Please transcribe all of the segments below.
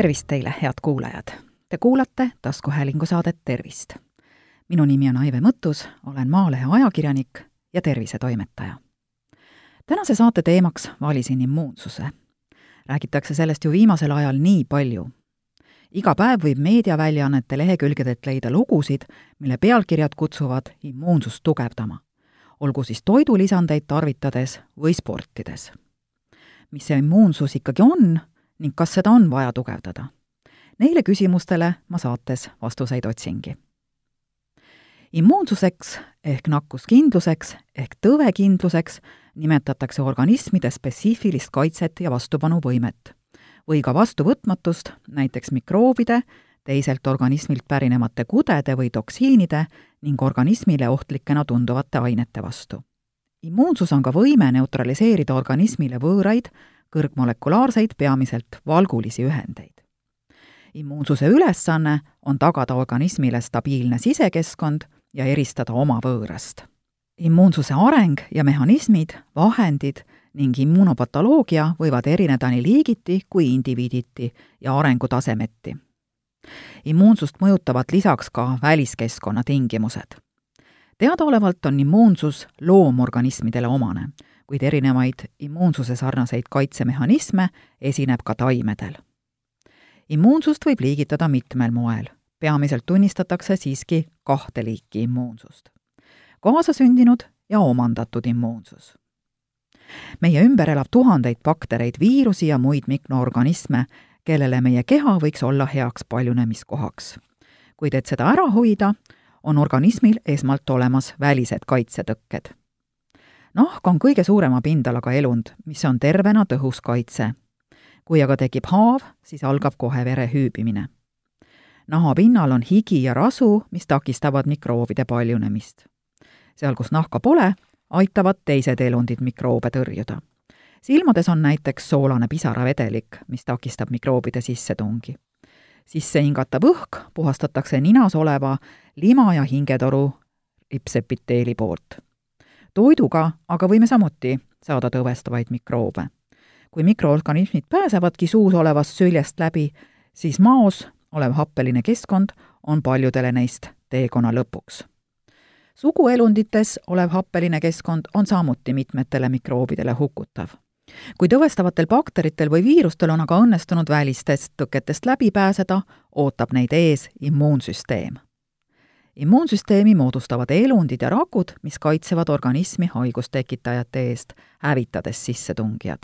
tervist teile, head kuulajad! Te kuulate taskuhäälingu saadet Tervist. minu nimi on Aive Mõttus, olen Maalehe ajakirjanik ja tervisetoimetaja. tänase saate teemaks valisin immuunsuse. räägitakse sellest ju viimasel ajal nii palju. iga päev võib meediaväljaannete lehekülgedelt leida lugusid, mille pealkirjad kutsuvad immuunsust tugevdama. olgu siis toidulisandeid tarvitades või sportides. mis see immuunsus ikkagi on ning kas seda on vaja tugevdada? Neile küsimustele ma saates vastuseid otsingi. immuunsuseks ehk nakkuskindluseks ehk tõvekindluseks nimetatakse organismide spetsiifilist kaitset ja vastupanuvõimet või ka vastuvõtmatust näiteks mikroobide, teiselt organismilt pärinevate kudede või toksiinide ning organismile ohtlikena tunduvate ainete vastu. immuunsus on ka võime neutraliseerida organismile võõraid kõrgmolekulaarseid, peamiselt valgulisi ühendeid. immuunsuse ülesanne on tagada organismile stabiilne sisekeskkond ja eristada oma võõrast. immuunsuse areng ja mehhanismid, vahendid ning immunopatoloogia võivad erineda nii liigiti kui indiviiditi ja arengutasemeti. immuunsust mõjutavad lisaks ka väliskeskkonna tingimused. teadaolevalt on immuunsus loomorganismidele omane kuid erinevaid immuunsuse sarnaseid kaitsemehhanisme esineb ka taimedel. immuunsust võib liigitada mitmel moel, peamiselt tunnistatakse siiski kahte liiki immuunsust. kaasasündinud ja omandatud immuunsus. meie ümber elab tuhandeid baktereid, viirusi ja muid mikroorganisme, kellele meie keha võiks olla heaks paljunemiskohaks. kuid et seda ära hoida, on organismil esmalt olemas välised kaitsetõkked nahk on kõige suurema pindalaga elund, mis on tervena tõhus kaitse. kui aga tekib haav, siis algab kohe vere hüübimine. naha pinnal on higi ja rasu, mis takistavad mikroobide paljunemist. seal, kus nahka pole, aitavad teised elundid mikroobe tõrjuda. silmades on näiteks soolane pisaravedelik, mis takistab mikroobide sissetungi. sisse hingatav õhk puhastatakse ninas oleva lima- ja hingetoru ripsepiteeli poolt toiduga aga võime samuti saada tõvestavaid mikroobe. kui mikroorganismid pääsevadki suus olevast süljest läbi, siis maos olev happeline keskkond on paljudele neist teekonna lõpuks. suguelundites olev happeline keskkond on samuti mitmetele mikroobidele hukutav. kui tõvestavatel bakteritel või viirustel on aga õnnestunud välistest tõketest läbi pääseda, ootab neid ees immuunsüsteem immuunsüsteemi moodustavad elundid ja rakud, mis kaitsevad organismi haigustekitajate eest, hävitades sissetungijad.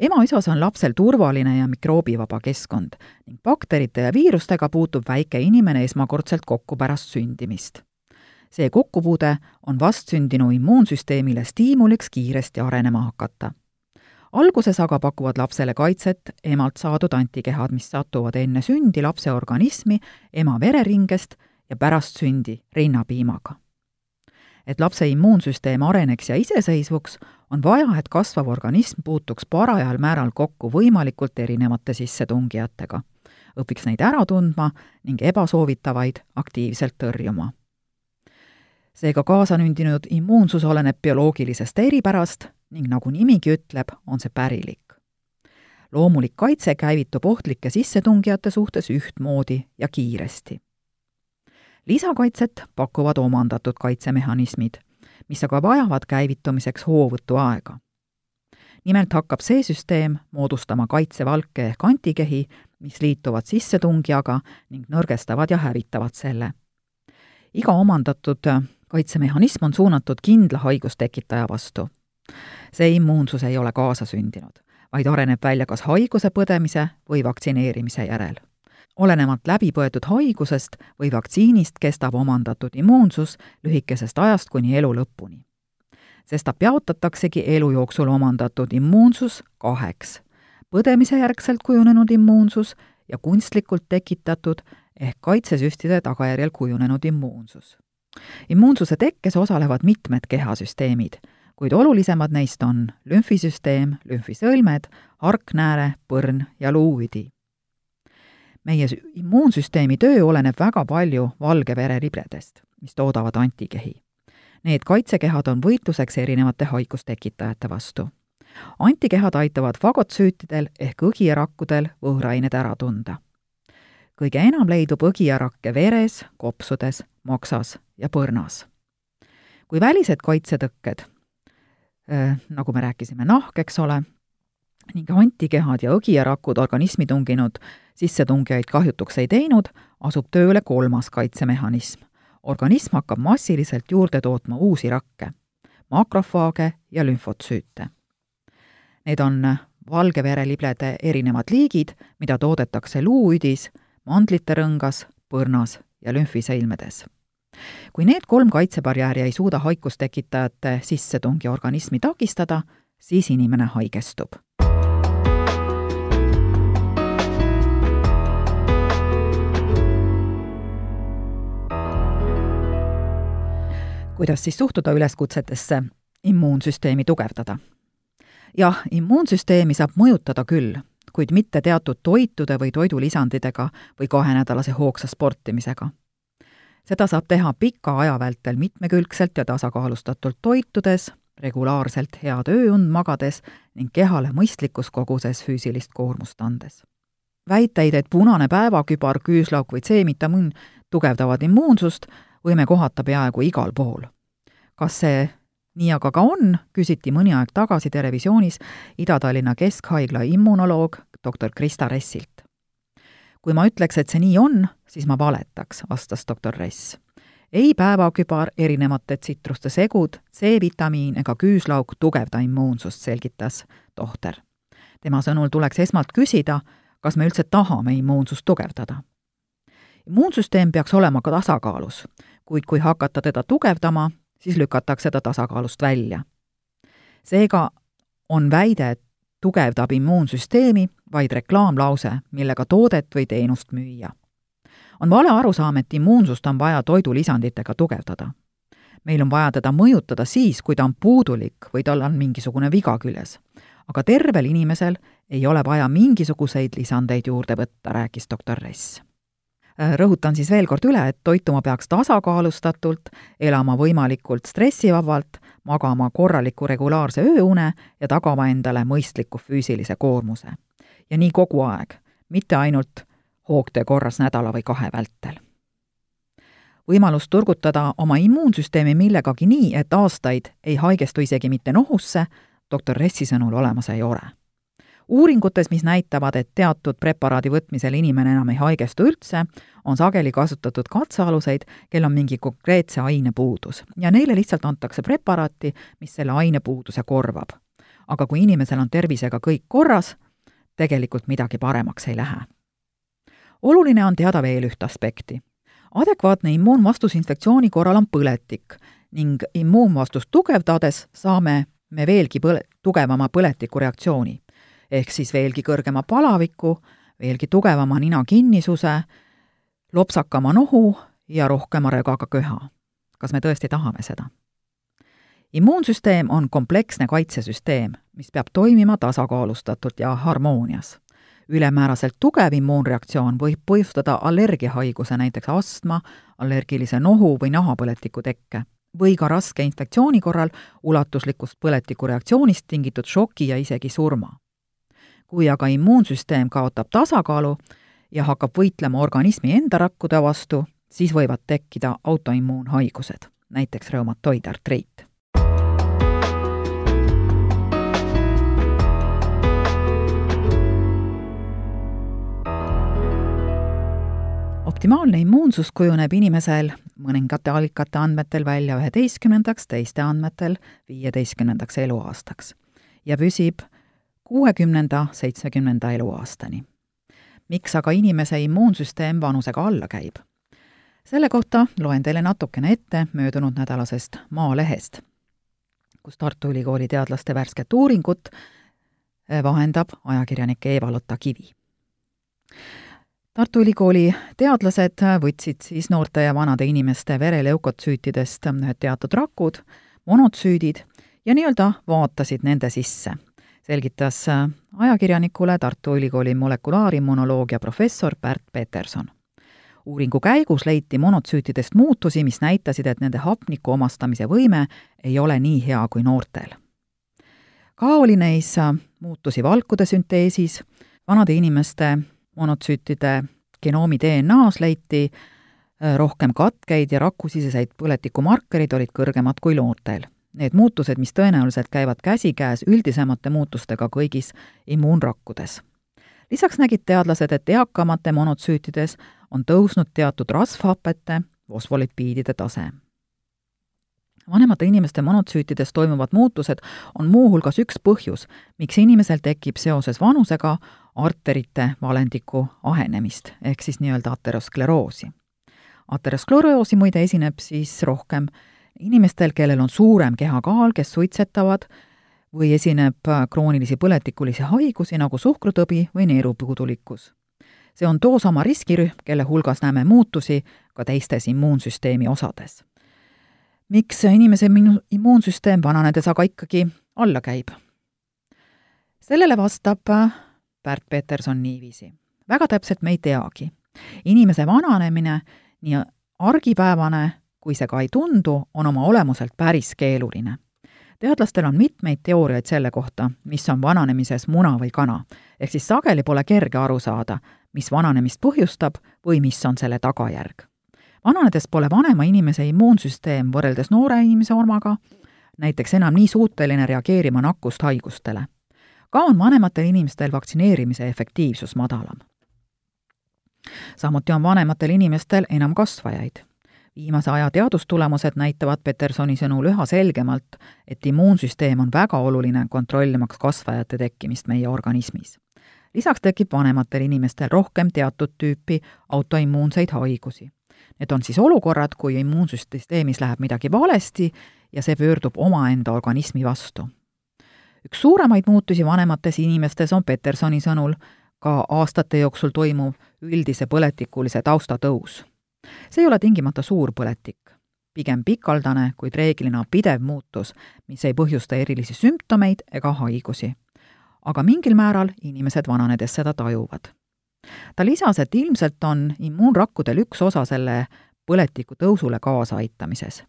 ema-isas on lapsel turvaline ja mikroobivaba keskkond ning bakterite ja viirustega puutub väike inimene esmakordselt kokku pärast sündimist. see kokkupuude on vastsündinu immuunsüsteemile stiimuliks kiiresti arenema hakata alguses aga pakuvad lapsele kaitset emalt saadud antikehad, mis satuvad enne sündi lapse organismi ema vereringest ja pärast sündi rinnapiimaga. et lapse immuunsüsteem areneks ja iseseisvuks, on vaja, et kasvav organism puutuks parajal määral kokku võimalikult erinevate sissetungijatega, õpiks neid ära tundma ning ebasoovitavaid aktiivselt tõrjuma. seega kaasanündinud immuunsus oleneb bioloogilisest eripärast ning nagu nimigi ütleb, on see pärilik loomulik kaitse käivitub ohtlike sissetungijate suhtes ühtmoodi ja kiiresti lisakaitset pakuvad omandatud kaitsemehhanismid, mis aga vajavad käivitumiseks hoovõtuaega. nimelt hakkab see süsteem moodustama kaitsevalke ehk antikehi, mis liituvad sissetungijaga ning nõrgestavad ja hävitavad selle. iga omandatud kaitsemehhanism on suunatud kindla haigustekitaja vastu. see immuunsus ei ole kaasasündinud, vaid areneb välja kas haiguse põdemise või vaktsineerimise järel olenevalt läbipõetud haigusest või vaktsiinist kestab omandatud immuunsus lühikesest ajast kuni elu lõpuni. sestap jaotataksegi elu jooksul omandatud immuunsus kaheks. põdemise järgselt kujunenud immuunsus ja kunstlikult tekitatud ehk kaitsesüstide tagajärjel kujunenud immuunsus. immuunsuse tekkes osalevad mitmed kehasüsteemid, kuid olulisemad neist on lümfisüsteem, lümfisõlmed, harknääre, põrn ja luuüdi meie immuunsüsteemi töö oleneb väga palju valge vere ribledest, mis toodavad antikehi. Need kaitsekehad on võitluseks erinevate haigustekitajate vastu. antikehad aitavad fagotsüütidel ehk õgierakkudel võõrained ära tunda. kõige enam leidub õgierakke veres, kopsudes, maksas ja põrnas. kui välised kaitsetõkked, nagu me rääkisime, nahk, eks ole, ning antikehad ja õgierakud organismi tunginud sissetungijaid kahjutuks ei teinud, asub tööle kolmas kaitsemehhanism. organism hakkab massiliselt juurde tootma uusi rakke, makrofaage ja lümfotsüüte. Need on valgevereliblede erinevad liigid, mida toodetakse luuüdis, mandlite rõngas, põrnas ja lümfiseilmedes. kui need kolm kaitsebarjääri ei suuda haigustekitajate sissetungi organismi takistada, siis inimene haigestub kuidas siis suhtuda üleskutsetesse immuunsüsteemi tugevdada? jah, immuunsüsteemi saab mõjutada küll, kuid mitte teatud toitude või toidulisandidega või kahenädalase hoogsa sportimisega. seda saab teha pika aja vältel mitmekülgselt ja tasakaalustatult toitudes, regulaarselt head ööund magades ning kehale mõistlikus koguses füüsilist koormust andes. väiteid, et punane päevakübar, küüslauk või C-vitamiin tugevdavad immuunsust, võime kohata peaaegu igal pool. kas see nii aga ka on, küsiti mõni aeg tagasi Terevisioonis Ida-Tallinna Keskhaigla immunoloog doktor Krista Ressilt. kui ma ütleks, et see nii on, siis ma valetaks, vastas doktor Ress. ei päevakübar, erinevate tsitruste segud, C-vitamiin ega küüslauk tugevda immuunsust, selgitas tohter. tema sõnul tuleks esmalt küsida, kas me üldse tahame immuunsust tugevdada immuunsüsteem peaks olema ka tasakaalus, kuid kui hakata teda tugevdama, siis lükatakse ta tasakaalust välja. seega on väide, et tugevdab immuunsüsteemi, vaid reklaamlause, millega toodet või teenust müüa. on vale arusaam, et immuunsust on vaja toidulisanditega tugevdada. meil on vaja teda mõjutada siis, kui ta on puudulik või tal on mingisugune viga küljes. aga tervel inimesel ei ole vaja mingisuguseid lisandeid juurde võtta, rääkis doktor Ress rõhutan siis veel kord üle, et toituma peaks tasakaalustatult, elama võimalikult stressivabalt, magama korraliku regulaarse ööune ja tagama endale mõistliku füüsilise koormuse. ja nii kogu aeg, mitte ainult hoogtöö korras nädala või kahe vältel. võimalus turgutada oma immuunsüsteemi millegagi nii, et aastaid ei haigestu isegi mitte nohusse, doktor Ressi sõnul olemas ei ole uuringutes, mis näitavad, et teatud preparaadi võtmisel inimene enam ei haigestu üldse, on sageli kasutatud katsealuseid, kel on mingi konkreetse aine puudus ja neile lihtsalt antakse preparaati, mis selle ainepuuduse korvab. aga kui inimesel on tervisega kõik korras, tegelikult midagi paremaks ei lähe. oluline on teada veel üht aspekti. adekvaatne immuunvastus infektsiooni korral on põletik ning immuunvastust tugevdades saame me veelgi põle-, tugevama põletikureaktsiooni ehk siis veelgi kõrgema palaviku, veelgi tugevama nina kinnisuse, lopsakama nohu ja rohkema rögaga köha. kas me tõesti tahame seda? immuunsüsteem on kompleksne kaitsesüsteem, mis peab toimima tasakaalustatult ja harmoonias. ülemääraselt tugev immuunreaktsioon võib põhjustada allergiahaiguse, näiteks astma, allergilise nohu või nahapõletiku tekke või ka raske infektsiooni korral ulatuslikust põletikureaktsioonist tingitud šoki ja isegi surma kui aga immuunsüsteem kaotab tasakaalu ja hakkab võitlema organismi enda rakkude vastu, siis võivad tekkida autoimmuunhaigused, näiteks reumatoidartriit. optimaalne immuunsus kujuneb inimesel mõningate allikate andmetel välja üheteistkümnendaks, teiste andmetel viieteistkümnendaks eluaastaks ja püsib kuuekümnenda, seitsmekümnenda eluaastani. miks aga inimese immuunsüsteem vanusega alla käib? selle kohta loen teile natukene ette möödunud nädalasest Maalehest, kus Tartu Ülikooli teadlaste värsket uuringut eh, vahendab ajakirjanik Eva-Lotta Kivi. Tartu Ülikooli teadlased võtsid siis noorte ja vanade inimeste vereleukotsüütidest teatud rakud, monotsüüdid, ja nii-öelda vaatasid nende sisse selgitas äh, ajakirjanikule Tartu Ülikooli molekulaarimmunoloogia professor Pärt Peterson. uuringu käigus leiti monotsüütidest muutusi, mis näitasid, et nende hapniku omastamise võime ei ole nii hea kui noortel. ka oli neis muutusi valkude sünteesis, vanade inimeste monotsüütide genoomi DNA-s leiti rohkem katkeid ja rakusiseseid põletikumarkerid olid kõrgemad kui noortel. Need muutused, mis tõenäoliselt käivad käsikäes üldisemate muutustega kõigis immuunrakkudes. lisaks nägid teadlased, et eakamate monotsüütides on tõusnud teatud rasvhapete, fosfolipiidide tase vanemate inimeste monotsüütides toimuvad muutused on muuhulgas üks põhjus, miks inimesel tekib seoses vanusega arterite valendiku ahenemist, ehk siis nii-öelda ateroskleroosi. ateroskleroosi muide esineb siis rohkem inimestel, kellel on suurem kehakaal, kes suitsetavad, või esineb kroonilisi põletikulisi haigusi nagu suhkrutõbi või neerupuudulikkus. see on toosama riskirühm, kelle hulgas näeme muutusi ka teistes immuunsüsteemi osades miks inimese immuunsüsteem vananedes aga ikkagi alla käib? sellele vastab Pärt Peterson niiviisi. väga täpselt me ei teagi. inimese vananemine, nii argipäevane kui see ka ei tundu, on oma olemuselt päris keeruline. teadlastel on mitmeid teooriaid selle kohta, mis on vananemises muna või kana, ehk siis sageli pole kerge aru saada, mis vananemist põhjustab või mis on selle tagajärg vananedes pole vanema inimese immuunsüsteem võrreldes noore inimese omaga näiteks enam nii suuteline reageerima nakkust haigustele. ka on vanematel inimestel vaktsineerimise efektiivsus madalam. samuti on vanematel inimestel enam kasvajaid. Viimase aja teadustulemused näitavad Petersoni sõnul üha selgemalt, et immuunsüsteem on väga oluline kontrollimaks kasvajate tekkimist meie organismis lisaks tekib vanematel inimestel rohkem teatud tüüpi autoimmuunseid haigusi Need on siis olukorrad, kui immuunsüsteemis läheb midagi valesti ja see pöördub omaenda organismi vastu. üks suuremaid muutusi vanemates inimestes on Petersoni sõnul ka aastate jooksul toimuv üldise põletikulise tausta tõus. See ei ole tingimata suur põletik, pigem pikaldane, kuid reeglina pidev muutus, mis ei põhjusta erilisi sümptomeid ega haigusi. aga mingil määral inimesed vananedes seda tajuvad ta lisas, et ilmselt on immuunrakkudel üks osa selle põletiku tõusule kaasaaitamises.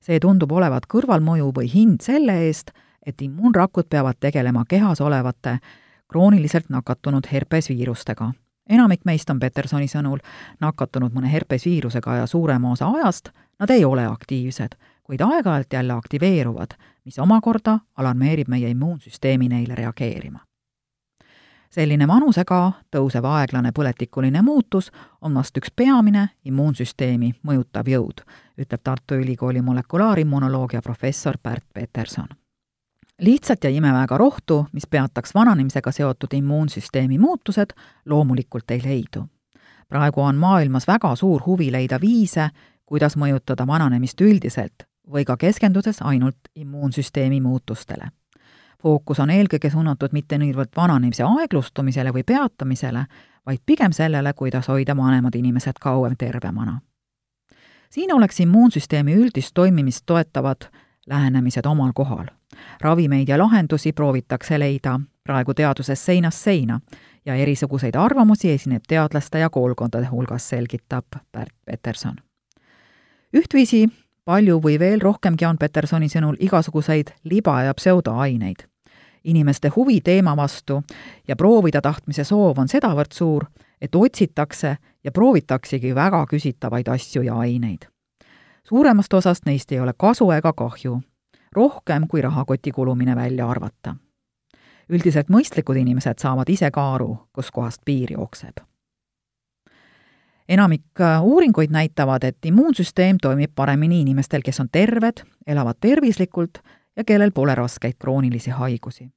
see tundub olevat kõrvalmõju või hind selle eest, et immuunrakud peavad tegelema kehas olevate krooniliselt nakatunud herpesviirustega. Enamik meist on Petersoni sõnul nakatunud mõne herpesviirusega ja suurema osa ajast nad ei ole aktiivsed, kuid aeg-ajalt jälle aktiveeruvad, mis omakorda alarmeerib meie immuunsüsteemi neile reageerima selline vanusega tõusev aeglane põletikuline muutus on vast üks peamine immuunsüsteemi mõjutav jõud, ütleb Tartu Ülikooli molekulaarimmunoloogia professor Pärt Peterson. Lihtsat ja imeväega rohtu, mis peataks vananemisega seotud immuunsüsteemi muutused, loomulikult ei leidu. praegu on maailmas väga suur huvi leida viise, kuidas mõjutada vananemist üldiselt või ka keskendudes ainult immuunsüsteemi muutustele fookus on eelkõige suunatud mitte niivõrd vananemise aeglustumisele või peatamisele, vaid pigem sellele, kuidas hoida vanemad inimesed kauem tervemana. siin oleks immuunsüsteemi üldist toimimist toetavad lähenemised omal kohal. Ravimeid ja lahendusi proovitakse leida praegu teaduses seinast seina ja erisuguseid arvamusi esineb teadlaste ja koolkondade hulgas, selgitab Pärt Peterson. ühtviisi palju või veel rohkemgi on Petersoni sõnul igasuguseid liba- ja pseudoaineid. inimeste huvi teema vastu ja proovida tahtmise soov on sedavõrd suur, et otsitakse ja proovitaksegi väga küsitavaid asju ja aineid. suuremast osast neist ei ole kasu ega kahju, rohkem kui rahakoti kulumine välja arvata. üldiselt mõistlikud inimesed saavad ise ka aru, kuskohast piir jookseb enamik äh, uuringuid näitavad, et immuunsüsteem toimib paremini inimestel, kes on terved, elavad tervislikult ja kellel pole raskeid kroonilisi haigusi.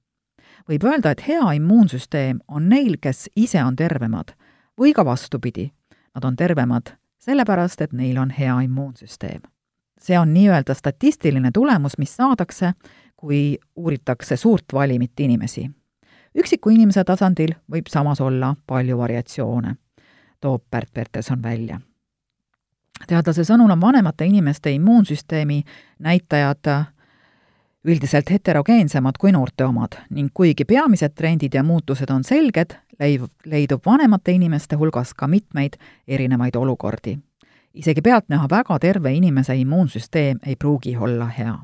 võib öelda, et hea immuunsüsteem on neil, kes ise on tervemad või ka vastupidi, nad on tervemad sellepärast, et neil on hea immuunsüsteem. See on nii-öelda statistiline tulemus, mis saadakse, kui uuritakse suurt valimit inimesi. üksiku inimese tasandil võib samas olla palju variatsioone toob Pärt Pertelson välja. teadlase sõnul on vanemate inimeste immuunsüsteemi näitajad üldiselt heterogeensemad kui noorte omad ning kuigi peamised trendid ja muutused on selged, leidub vanemate inimeste hulgas ka mitmeid erinevaid olukordi. Isegi pealtnäha väga terve inimese immuunsüsteem ei pruugi olla hea.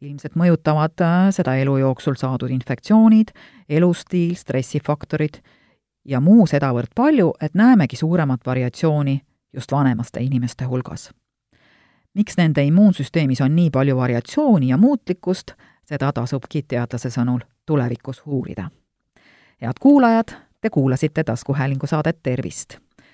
ilmselt mõjutavad äh, seda elu jooksul saadud infektsioonid, elustiil, stressifaktorid ja muu sedavõrd palju, et näemegi suuremat variatsiooni just vanemaste inimeste hulgas. miks nende immuunsüsteemis on nii palju variatsiooni ja muutlikkust, seda tasubki teadlase sõnul tulevikus uurida. head kuulajad, te kuulasite taskuhäälingu saadet Tervist